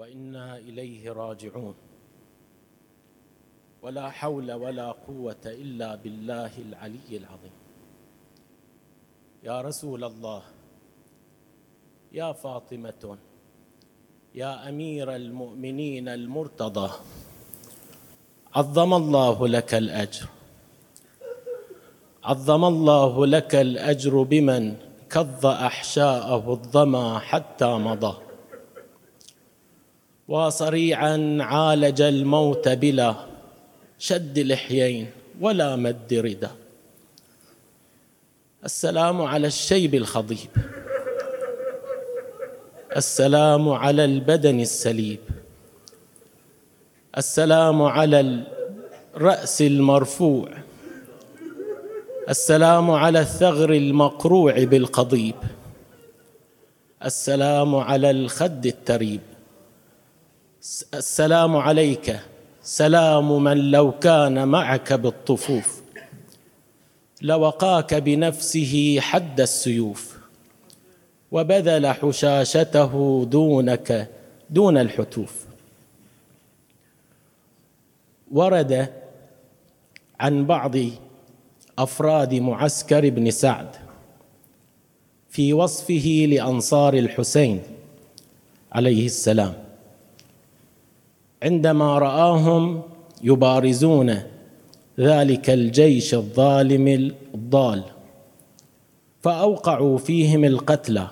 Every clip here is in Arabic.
وإنا إليه راجعون. ولا حول ولا قوة إلا بالله العلي العظيم. يا رسول الله يا فاطمة يا أمير المؤمنين المرتضى عظم الله لك الأجر. عظم الله لك الأجر بمن كظ أحشاءه الظما حتى مضى. وصريعا عالج الموت بلا شد لحيين ولا مد ردا. السلام على الشيب الخضيب. السلام على البدن السليب. السلام على الرأس المرفوع. السلام على الثغر المقروع بالقضيب. السلام على الخد التريب. السلام عليك. سلام من لو كان معك بالطفوف. لوقاك بنفسه حد السيوف. وبذل حشاشته دونك دون الحتوف. ورد عن بعض أفراد معسكر بن سعد في وصفه لأنصار الحسين عليه السلام. عندما رآهم يبارزون ذلك الجيش الظالم الضال فأوقعوا فيهم القتلى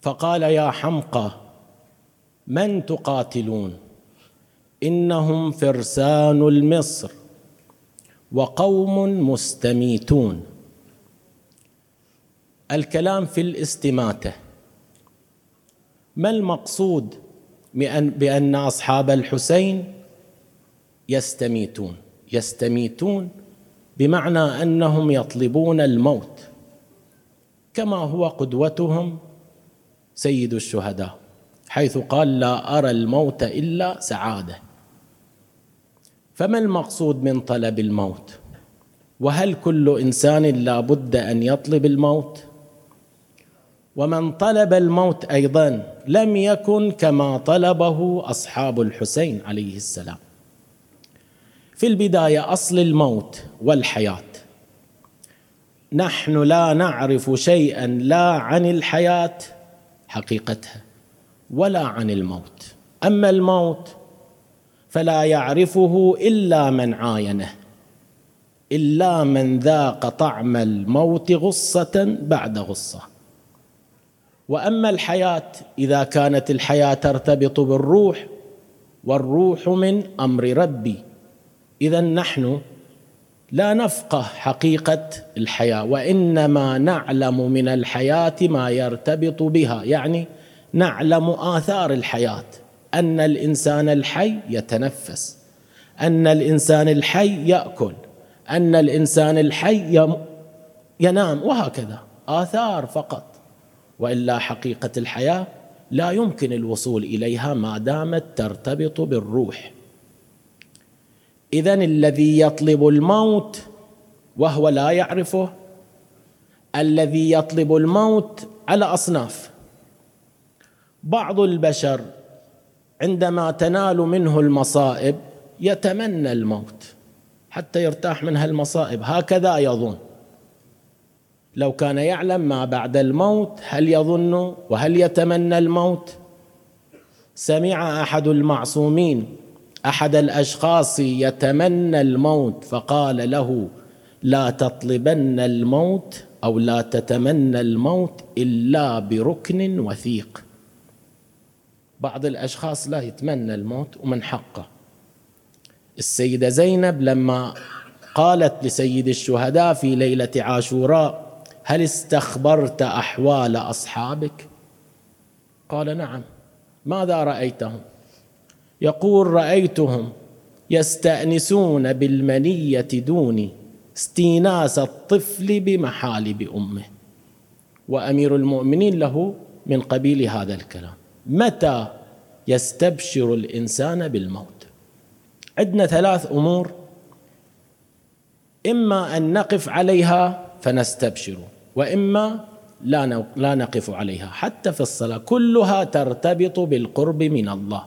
فقال يا حمقى من تقاتلون؟ إنهم فرسان المصر وقوم مستميتون. الكلام في الاستماتة. ما المقصود بأن, أصحاب الحسين يستميتون. يستميتون بمعنى أنهم يطلبون الموت كما هو قدوتهم سيد الشهداء حيث قال لا أرى الموت إلا سعادة. فما المقصود من طلب الموت؟ وهل كل إنسان لا بد أن يطلب الموت؟ ومن طلب الموت أيضا لم يكن كما طلبه أصحاب الحسين عليه السلام. في البداية أصل الموت والحياة. نحن لا نعرف شيئا لا عن الحياة حقيقتها ولا عن الموت. أما الموت فلا يعرفه إلا من عاينه إلا من ذاق طعم الموت غصة بعد غصة. وأما الحياة إذا كانت الحياة ترتبط بالروح والروح من أمر ربي. إذا نحن لا نفقه حقيقة الحياة وإنما نعلم من الحياة ما يرتبط بها يعني نعلم آثار الحياة. أن الإنسان الحي يتنفس أن الإنسان الحي يأكل أن الإنسان الحي ينام وهكذا. آثار فقط. وإلا حقيقة الحياة لا يمكن الوصول إليها ما دامت ترتبط بالروح. اذا الذي يطلب الموت وهو لا يعرفه الذي يطلب الموت على أصناف. بعض البشر عندما تنال منه المصائب يتمنى الموت حتى يرتاح من هالمصائب. هكذا يظن. لو كان يعلم ما بعد الموت هل يظن وهل يتمنى الموت؟ سمع أحد المعصومين أحد الأشخاص يتمنى الموت فقال له لا تطلبن الموت أو لا تتمنى الموت إلا بركن وثيق. بعض الأشخاص لا يتمنى الموت ومن حقه. السيدة زينب لما قالت لسيد الشهداء في ليلة عاشوراء هل استخبرت أحوال أصحابك؟ قال نعم. ماذا رأيتهم؟ يقول رأيتهم يستأنسون بالمنية دوني استيناس الطفل بمحالب أمه. وأمير المؤمنين له من قبيل هذا الكلام. متى يستبشر الإنسان بالموت؟ عندنا ثلاث أمور. إما أن نقف عليها فنستبشر وإما لا لا نقف عليها. حتى في الصلاة كلها ترتبط بالقرب من الله.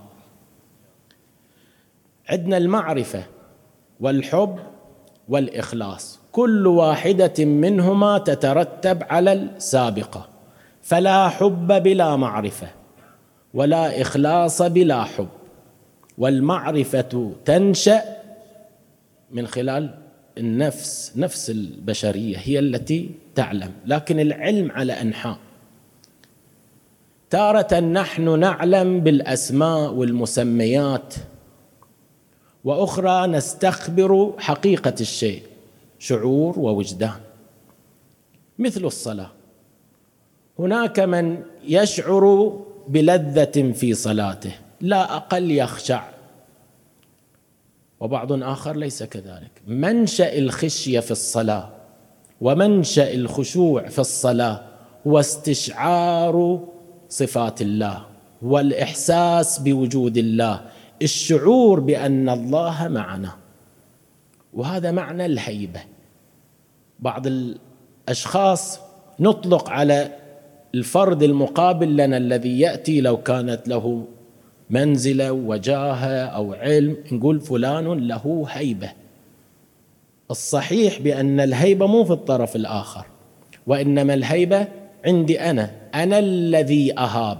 عندنا المعرفة والحب والإخلاص. كل واحدة منهما تترتب على السابقة. فلا حب بلا معرفة ولا إخلاص بلا حب. والمعرفة تنشأ من خلال النفس نفس البشرية هي التي تعلم لكن العلم على أنحاء. تارة نحن نعلم بالأسماء والمسميات وأخرى نستخبر حقيقة الشيء شعور ووجدان. مثل الصلاة. هناك من يشعر بلذة في صلاته لا أقل يخشع وبعض آخر ليس كذلك. منشأ الخشية في الصلاة ومنشأ الخشوع في الصلاة هو استشعار صفات الله والإحساس بوجود الله الشعور بأن الله معنا. وهذا معنى الهيبة. بعض الأشخاص نطلق على الفرد المقابل لنا الذي يأتي لو كانت له منزله وجاهه أو علم نقول فلان له هيبة. الصحيح بأن الهيبة مو في الطرف الآخر وإنما الهيبة عندي أنا أنا الذي أهاب.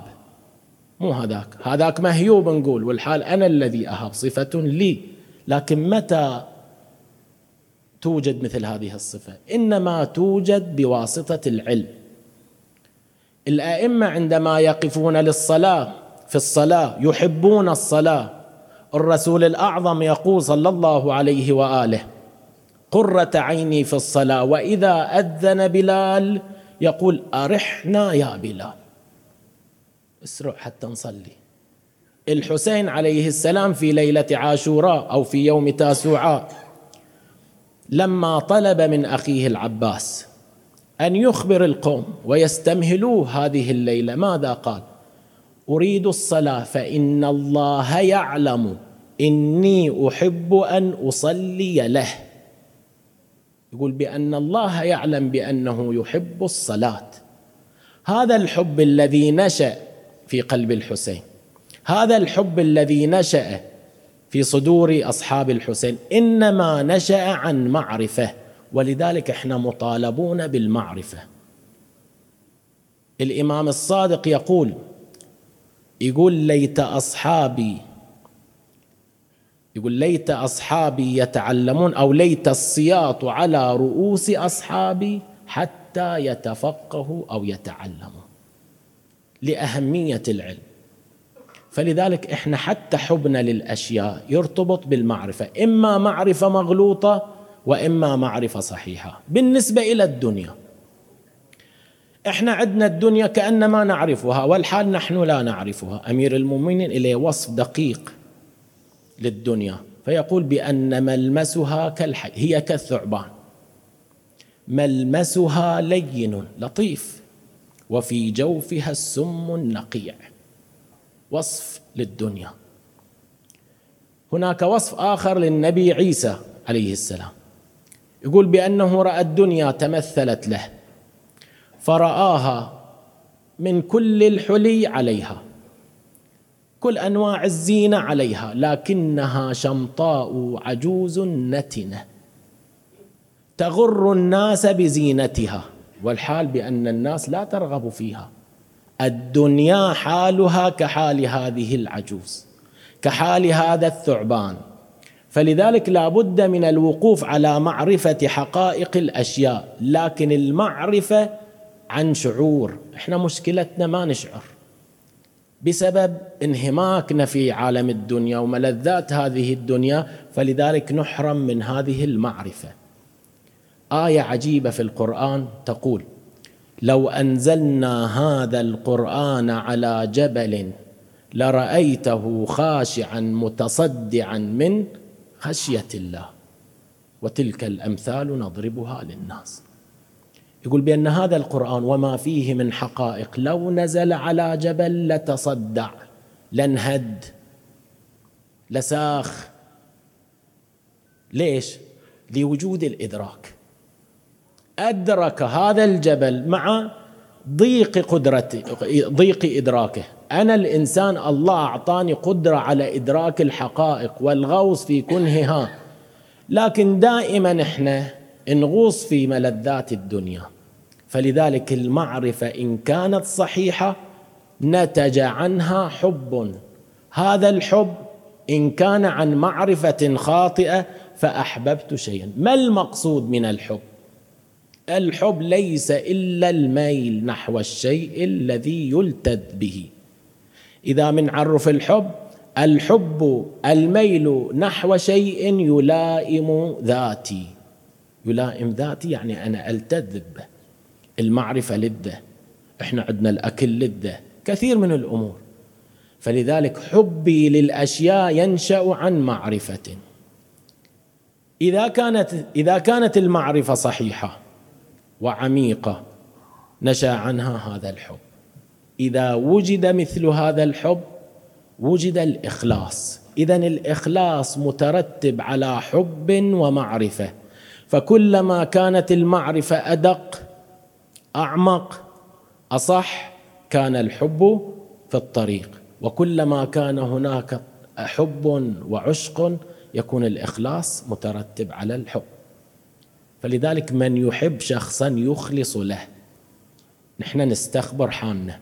مو هذاك هذاك مهيوب نقول والحال أنا الذي أهاب صفة لي. لكن متى توجد مثل هذه الصفة؟ إنما توجد بواسطة العلم. الأئمة عندما يقفون للصلاة في الصلاة يحبون الصلاة. الرسول الأعظم يقول صلى الله عليه وآله قرة عيني في الصلاة وإذا أذن بلال يقول أرحنا يا بلال. اسرع حتى نصلي. الحسين عليه السلام في ليلة عاشوراء أو في يوم تاسوعاء لما طلب من أخيه العباس أن يخبر القوم ويستمهلوه هذه الليلة ماذا قال؟ أريد الصلاة فإن الله يعلم. إني أحب أن أصلي له. يقول بأن الله يعلم بأنه يحب الصلاة. هذا الحب الذي نشأ في قلب الحسين. هذا الحب الذي نشأ في صدور أصحاب الحسين. إنما نشأ عن معرفة. ولذلك إحنا مطالبون بالمعرفة. الإمام الصادق يقول يقول ليت أصحابي يقول ليت أصحابي يتعلمون أو ليت السياط على رؤوس أصحابي حتى يتفقهوا أو يتعلموا لأهمية العلم. فلذلك إحنا حتى حبنا للأشياء يرتبط بالمعرفة إما معرفة مغلوطة وإما معرفة صحيحة بالنسبة إلى الدنيا. إحنا عندنا الدنيا كأنما نعرفها والحال نحن لا نعرفها. أمير المؤمنين إليه وصف دقيق للدنيا فيقول بأن ملمسها كالحي هي كالثعبان. ملمسها لين لطيف وفي جوفها السم النقيع. وصف للدنيا. هناك وصف آخر للنبي عيسى عليه السلام. يقول بأنه رأى الدنيا تمثلت له. فرآها من كل الحلي عليها كل أنواع الزينة عليها لكنها شمطاء عجوز نتنة تغر الناس بزينتها والحال بأن الناس لا ترغب فيها. الدنيا حالها كحال هذه العجوز كحال هذا الثعبان. فلذلك لا بد من الوقوف على معرفة حقائق الأشياء لكن المعرفة عن شعور. إحنا مشكلتنا ما نشعر. بسبب انهماكنا في عالم الدنيا وملذات هذه الدنيا فلذلك نحرم من هذه المعرفة. آية عجيبة في القرآن تقول لو أنزلنا هذا القرآن على جبل لرأيته خاشعا متصدعا من خشية الله. وتلك الأمثال نضربها للناس. يقول بأن هذا القرآن وما فيه من حقائق. لو نزل على جبل لتصدع لانهد لساخ. ليش؟ لوجود الإدراك. أدرك هذا الجبل مع ضيق قدرته ضيق إدراكه. أنا الإنسان الله أعطاني قدرة على إدراك الحقائق والغوص في كنهها. لكن دائما إحنا نغوص في ملذات الدنيا. فلذلك المعرفة إن كانت صحيحة نتج عنها حب. هذا الحب إن كان عن معرفة خاطئة فأحببت شيئا. ما المقصود من الحب؟ الحب ليس إلا الميل نحو الشيء الذي يلتذ به. إذا من عرف الحب الحب الميل نحو شيء يلائم ذاتي. يلائم ذاتي يعني أنا التذ به. المعرفة لذة. إحنا عندنا الأكل لذة. كثير من الأمور. فلذلك حبي للأشياء ينشأ عن معرفة. إذا كانت إذا كانت المعرفة صحيحة وعميقة نشأ عنها هذا الحب. إذا وجد مثل هذا الحب وجد الإخلاص. اذا الإخلاص مترتب على حب ومعرفة. فكلما كانت المعرفة أدق أعمق أصح كان الحب في الطريق. وكلما كان هناك حب وعشق يكون الإخلاص مترتب على الحب. فلذلك من يحب شخصا يخلص له. نحن نستخبر حالنا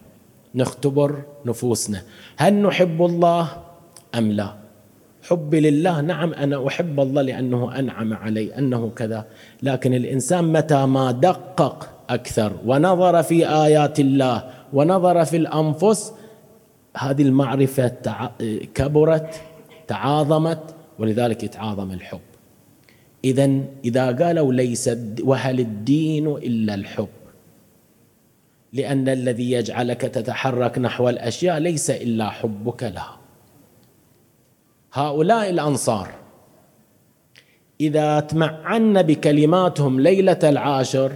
نختبر نفوسنا. هل نحب الله أم لا؟ حبي لله نعم أنا أحب الله لأنه أنعم علي أنه كذا. لكن الإنسان متى ما دقق أكثر. ونظر في آيات الله ونظر في الأنفس. هذه المعرفة كبرت تعاظمت ولذلك يتعاظم الحب. إذا إذا قالوا ليس وهل الدين إلا الحب؟ لأن الذي يجعلك تتحرك نحو الأشياء ليس إلا حبك لها. هؤلاء الأنصار إذا تمعن بكلماتهم ليلة العاشر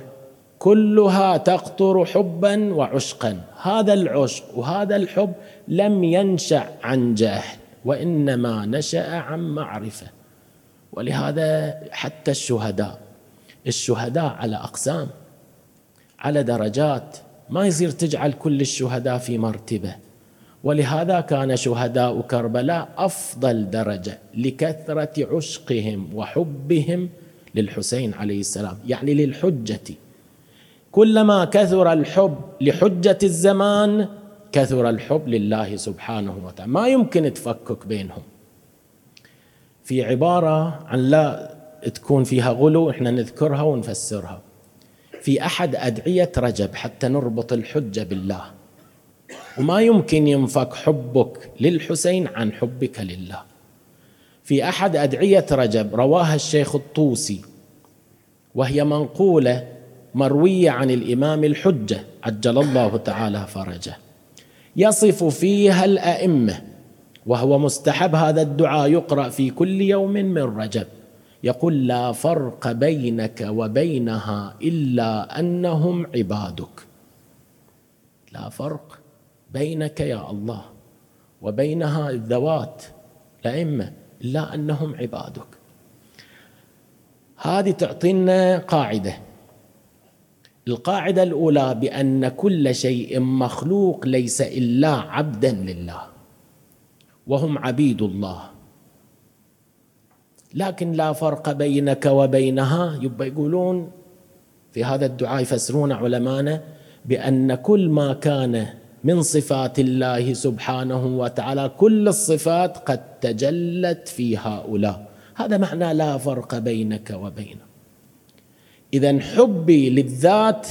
كلها تقطر حبا وعشقا. هذا العشق وهذا الحب لم ينشأ عن جهل وإنما نشأ عن معرفة. ولهذا حتى الشهداء الشهداء على أقسام على درجات ما يصير تجعل كل الشهداء في مرتبة. ولهذا كان شهداء كربلاء أفضل درجة لكثرة عشقهم وحبهم للحسين عليه السلام يعني للحجة. كلما كثر الحب لحجة الزمان كثر الحب لله سبحانه وتعالى. ما يمكن تفكك بينهم. في عبارة عن لا تكون فيها غلو إحنا نذكرها ونفسرها. في أحد أدعية رجب حتى نربط الحجة بالله. وما يمكن ينفك حبك للحسين عن حبك لله. في أحد أدعية رجب رواها الشيخ الطوسي وهي منقولة مروية عن الإمام الحجة عجل الله تعالى فرجه. يصف فيها الأئمة وهو مستحب هذا الدعاء يقرأ في كل يوم من رجب. يقول لا فرق بينك وبينها إلا أنهم عبادك. لا فرق بينك يا الله وبينها الذوات الأئمة إلا أنهم عبادك. هذه تعطينا قاعدة. القاعدة الأولى بأن كل شيء مخلوق ليس إلا عبدا لله وهم عبيد الله. لكن لا فرق بينك وبينها. يبقى يقولون في هذا الدعاء يفسرون علمانا بأن كل ما كان من صفات الله سبحانه وتعالى كل الصفات قد تجلت في هؤلاء. هذا معنى لا فرق بينك وبينه إذا حبي للذات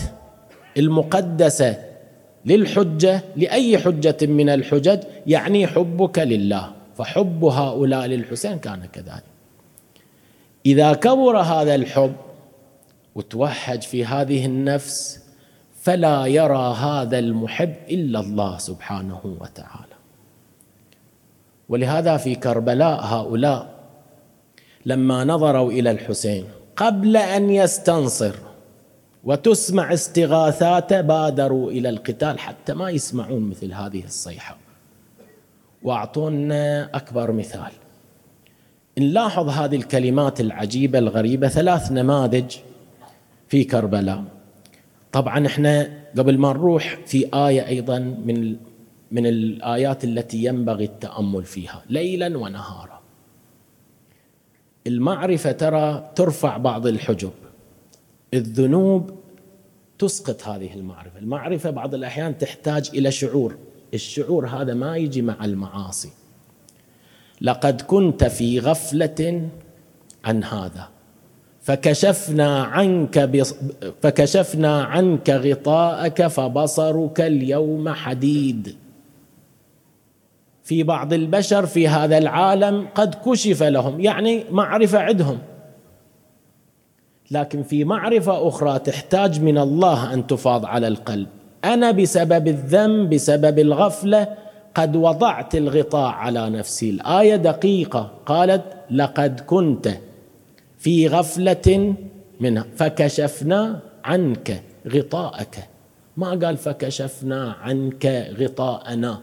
المقدسة للحجة لأي حجة من الحجج يعني حبك لله. فحب هؤلاء للحسين كان كذلك. إذا كبر هذا الحب وتوهج في هذه النفس فلا يرى هذا المحب إلا الله سبحانه وتعالى. ولهذا في كربلاء هؤلاء لما نظروا إلى الحسين قبل أن يستنصر وتسمع استغاثاته بادروا إلى القتال حتى ما يسمعون مثل هذه الصيحة. وأعطونا أكبر مثال. نلاحظ هذه الكلمات العجيبة الغريبة ثلاث نماذج في كربلاء. طبعا إحنا قبل ما نروح في آية أيضا من من الآيات التي ينبغي التأمل فيها ليلا ونهارا. المعرفة ترى ترفع بعض الحجب. الذنوب تسقط هذه المعرفة. المعرفة بعض الأحيان تحتاج إلى شعور. الشعور هذا ما يجي مع المعاصي. لقد كنت في غفلة عن هذا. فكشفنا عنك بص... فكشفنا عنك غطاءك فبصرك اليوم حديد. في بعض البشر في هذا العالم قد كشف لهم يعني معرفة عندهم. لكن في معرفة أخرى تحتاج من الله أن تفاض على القلب. أنا بسبب الذنب بسبب الغفلة قد وضعت الغطاء على نفسي. الآية دقيقة قالت لقد كنت في غفلة منها فكشفنا عنك غطاءك. ما قال فكشفنا عنك غطاءنا؟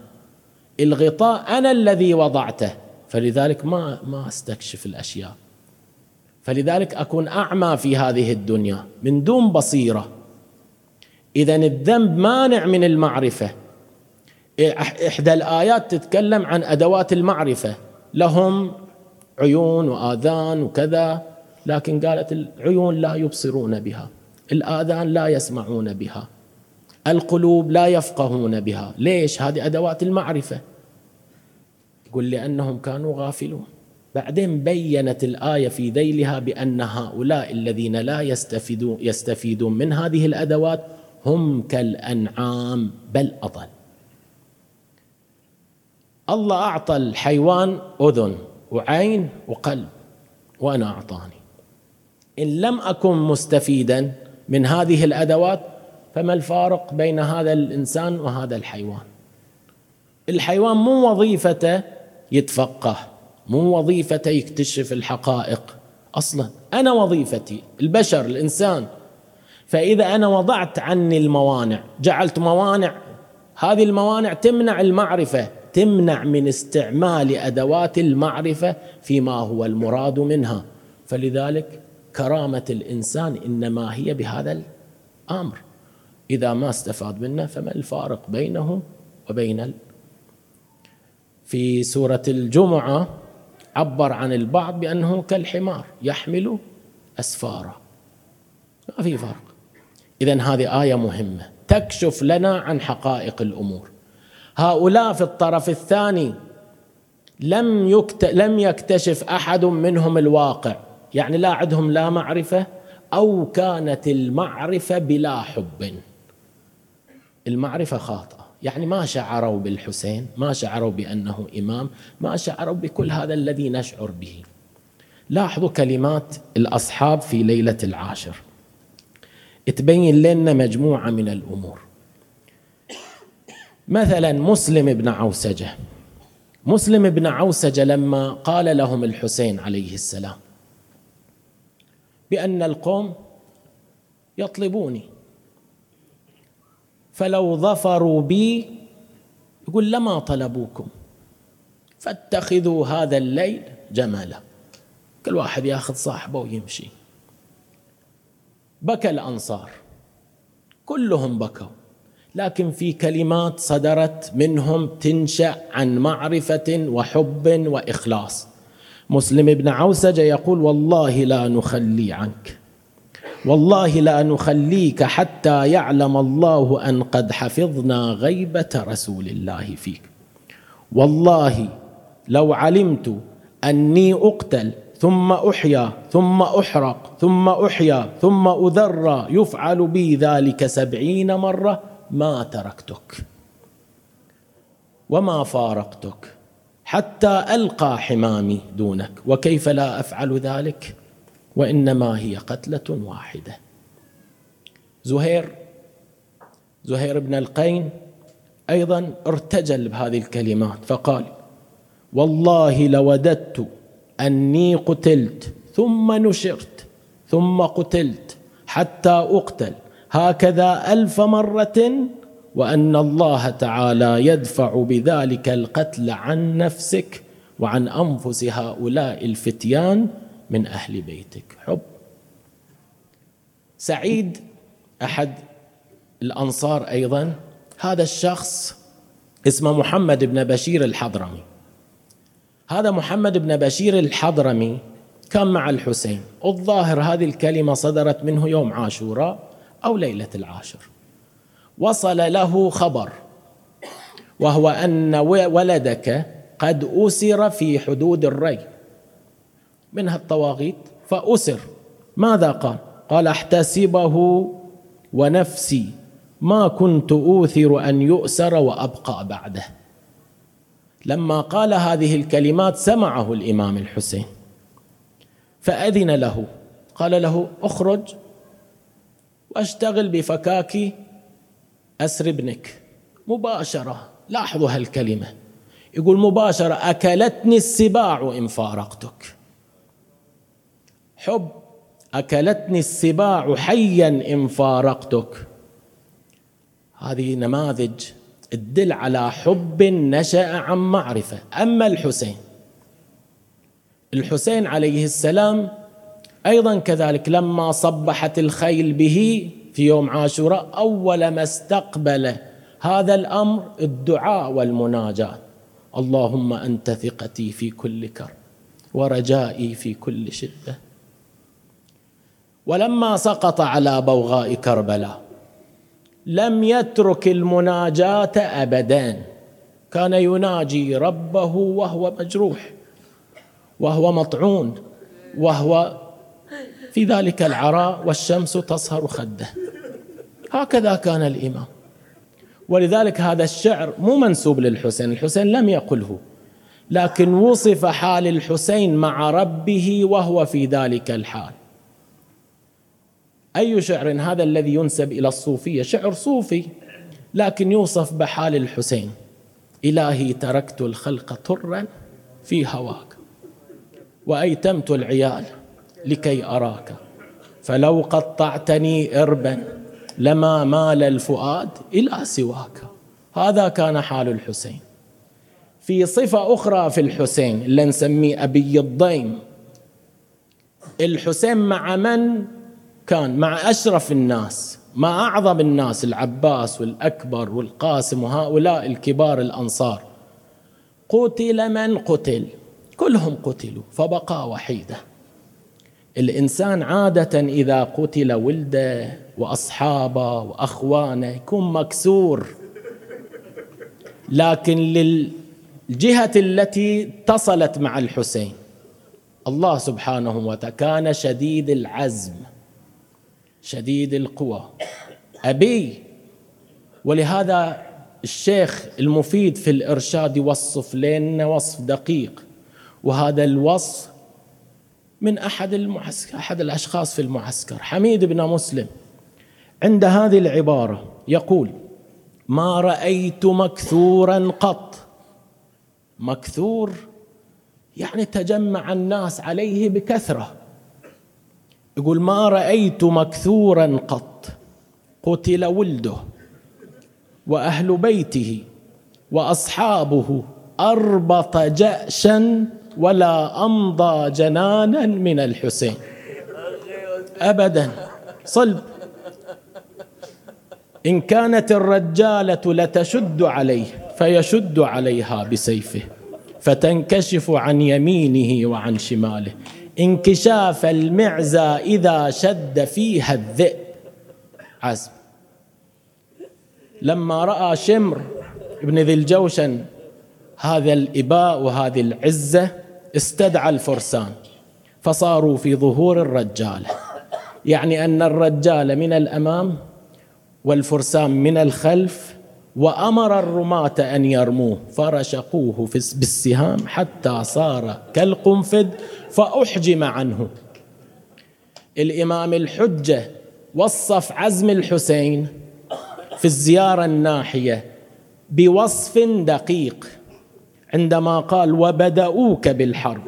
الغطاء أنا الذي وضعته. فلذلك ما ما أستكشف الأشياء. فلذلك أكون أعمى في هذه الدنيا من دون بصيرة. اذا الذنب مانع من المعرفة. إحدى الآيات تتكلم عن أدوات المعرفة. لهم عيون وآذان وكذا لكن قالت العيون لا يبصرون بها. الآذان لا يسمعون بها. القلوب لا يفقهون بها. ليش؟ هذه أدوات المعرفة. يقول لأنهم كانوا غافلون. بعدين بينت الآية في ذيلها بأن هؤلاء الذين لا يستفيدون يستفيدون من هذه الأدوات هم كالأنعام بل أضل. الله أعطى الحيوان أذن وعين وقلب وأنا أعطاني. إن لم أكن مستفيدا من هذه الأدوات فما الفارق بين هذا الإنسان وهذا الحيوان؟ الحيوان مو وظيفته يتفقه مو وظيفته يكتشف الحقائق. أصلا أنا وظيفتي البشر الإنسان. فإذا أنا وضعت عني الموانع جعلت موانع هذه الموانع تمنع المعرفة تمنع من استعمال أدوات المعرفة فيما هو المراد منها. فلذلك كرامة الإنسان إنما هي بهذا الأمر. إذا ما استفاد منه فما الفارق بينه وبين في سورة الجمعة عبر عن البعض بأنه كالحمار يحمل أسفارا. ما في فرق اذا هذه آية مهمة. تكشف لنا عن حقائق الأمور. هؤلاء في الطرف الثاني لم يكت... لم يكتشف أحد منهم الواقع. يعني لا عندهم لا معرفة أو كانت المعرفة بلا حب. المعرفة خاطئة. يعني ما شعروا بالحسين ما شعروا بأنه إمام ما شعروا بكل هذا الذي نشعر به. لاحظوا كلمات الأصحاب في ليلة العاشر. تبين لنا مجموعة من الأمور. مثلا مسلم بن عوسجة. مسلم بن عوسجة لما قال لهم الحسين عليه السلام بأن القوم يطلبوني. فلو ظفروا بي يقول لما طلبوكم فاتخذوا هذا الليل جمالا. كل واحد ياخذ صاحبه ويمشي. بكى الأنصار. كلهم بكوا. لكن في كلمات صدرت منهم تنشأ عن معرفة وحب وإخلاص. مسلم بن عوسجة يقول والله لا نخلي عنك. والله لا نخليك حتى يعلم الله أن قد حفظنا غيبة رسول الله فيك. والله لو علمت أني أقتل ثم أحيا ثم أحرق ثم أحيا ثم اذرى يفعل بي ذلك سبعين مرة ما تركتك. وما فارقتك حتى ألقى حمامي دونك. وكيف لا أفعل ذلك؟ وإنما هي قتلة واحدة. زهير زهير بن القين أيضا ارتجل بهذه الكلمات فقال والله لوددت أني قتلت ثم نشرت ثم قتلت حتى أقتل. هكذا ألف مرة وأن الله تعالى يدفع بذلك القتل عن نفسك وعن أنفس هؤلاء الفتيان من أهل بيتك. حب. سعيد أحد الأنصار أيضا. هذا الشخص اسمه محمد بن بشير الحضرمي. هذا محمد بن بشير الحضرمي كان مع الحسين. الظاهر هذه الكلمة صدرت منه يوم عاشوراء أو ليلة العاشر. وصل له خبر وهو أن ولدك قد أسر في حدود الري. منها الطواغيت فأسر. ماذا قال؟ قال أحتسبه ونفسي. ما كنت أوثر أن يؤسر وأبقى بعده. لما قال هذه الكلمات سمعه الإمام الحسين. فأذن له. قال له أخرج وأشتغل بفكاك أسر ابنك. مباشرة لاحظوا هالكلمة. يقول مباشرة أكلتني السباع إن فارقتك. حب أكلتني السباع حيا إن فارقتك. هذه نماذج تدل على حب نشأ عن معرفة. أما الحسين الحسين عليه السلام أيضا كذلك لما صبحت الخيل به في يوم عاشوراء أول ما استقبل هذا الأمر الدعاء والمناجاة. اللهم أنت ثقتي في كل كرب ورجائي في كل شدة. ولما سقط على بوغاء كربلاء لم يترك المناجاة ابدا. كان يناجي ربه وهو مجروح وهو مطعون وهو في ذلك العراء والشمس تصهر خده. هكذا كان الإمام. ولذلك هذا الشعر مو منسوب للحسين الحسين لم يقله. لكن وصف حال الحسين مع ربه وهو في ذلك الحال. أي شعر هذا الذي ينسب إلى الصوفية؟ شعر صوفي لكن يوصف بحال الحسين. إلهي تركت الخلق طرا في هواك وأيتمت العيال لكي أراك. فلو قطعتني إربا لما مال الفؤاد إلى سواك. هذا كان حال الحسين. في صفة أخرى في الحسين اللي نسميه أبي الضيم. الحسين مع من؟ كان مع أشرف الناس مع أعظم الناس العباس والأكبر والقاسم وهؤلاء الكبار الأنصار. قتل من قتل كلهم قتلوا فبقى وحيدة. الإنسان عادة إذا قتل ولده وأصحابه وأخوانه يكون مكسور. لكن للجهة التي اتصلت مع الحسين الله سبحانه وتعالى كان شديد العزم. شديد القوى. أبي ولهذا الشيخ المفيد في الإرشاد يوصف لنا وصف دقيق. وهذا الوصف من أحد المعسكر أحد الأشخاص في المعسكر. حميد بن مسلم عند هذه العبارة يقول ما رأيت مكثورا قط. مكثور يعني تجمع الناس عليه بكثرة. يقول ما رأيت مكثورا قط. قتل ولده وأهل بيته وأصحابه أربط جأشا ولا أمضى جنانا من الحسين. أبدا. صلب. إن كانت الرجالة لتشد عليه فيشد عليها بسيفه فتنكشف عن يمينه وعن شماله. انكشاف المعزى إذا شد فيها الذئب. عزم لما رأى شمر ابن ذي الجوشن هذا الإباء وهذه العزة استدعى الفرسان. فصاروا في ظهور الرجالة يعني أن الرجال من الأمام والفرسان من الخلف وأمر الرماة أن يرموه فرشقوه بالسهام حتى صار كالقنفذ فأحجم عنه. الإمام الحجة وصف عزم الحسين في الزيارة الناحية بوصف دقيق عندما قال وبدأوك بالحرب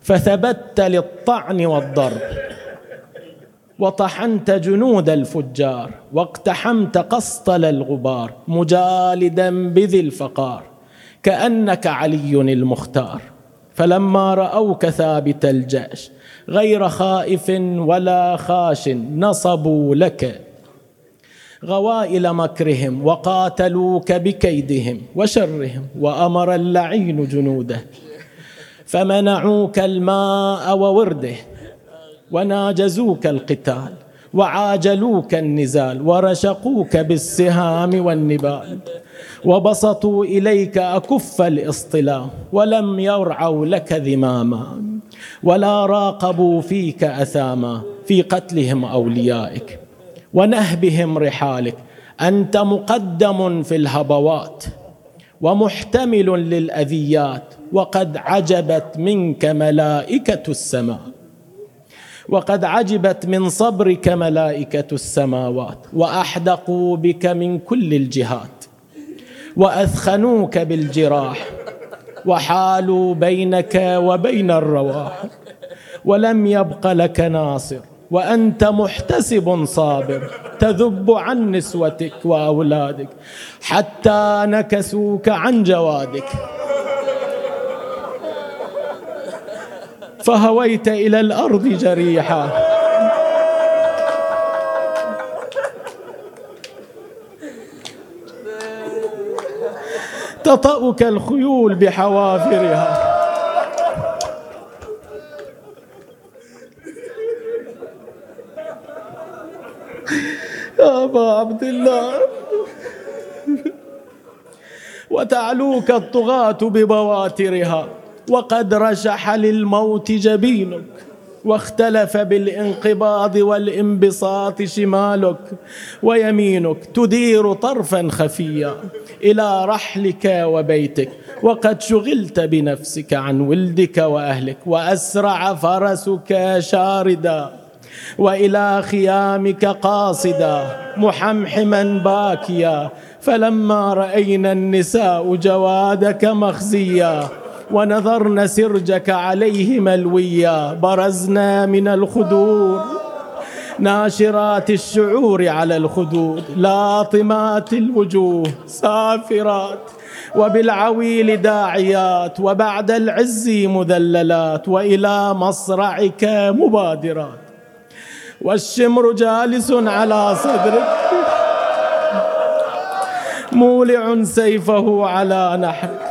فثبت للطعن والضرب. وطحنت جنود الفجار واقتحمت قسطل الغبار مجالدا بذي الفقار كأنك علي المختار. فلما رأوك ثابت الجأش غير خائف ولا خاش نصبوا لك. غوائل مكرهم وقاتلوك بكيدهم وشرهم وأمر اللعين جنوده. فمنعوك الماء وورده وناجزوك القتال وعاجلوك النزال ورشقوك بالسهام والنبال وبسطوا إليك أكف الإصطلاء ولم يرعوا لك ذماما ولا راقبوا فيك أثاما في قتلهم أوليائك ونهبهم رحالك أنت مقدم في الهبوات ومحتمل للأذيات وقد عجبت منك ملائكة السماء. وقد عجبت من صبرك ملائكة السماوات وأحدقوا بك من كل الجهات وأثخنوك بالجراح وحالوا بينك وبين الرواح ولم يبق لك ناصر وأنت محتسب صابر تذب عن نسوتك وأولادك حتى نكسوك عن جوادك. فهويت إلى الأرض جريحا. تطأك الخيول بحوافرها. يا أبا عبد الله. وتعلوك الطغاة ببواترها. وقد رشح للموت جبينك واختلف بالانقباض والانبساط شمالك ويمينك تدير طرفا خفيا إلى رحلك وبيتك وقد شغلت بنفسك عن ولدك وأهلك وأسرع فرسك شاردا وإلى خيامك قاصدا محمحما باكيا فلما رأينا النساء جوادك مخزيا ونظرن سرجك عليه ملويا برزنا من الخدور ناشرات الشعور على الخدود. لاطمات الوجوه سافرات وبالعويل داعيات وبعد العز مذللات وإلى مصرعك مبادرات. والشمر جالس على صدرك مولع سيفه على نحر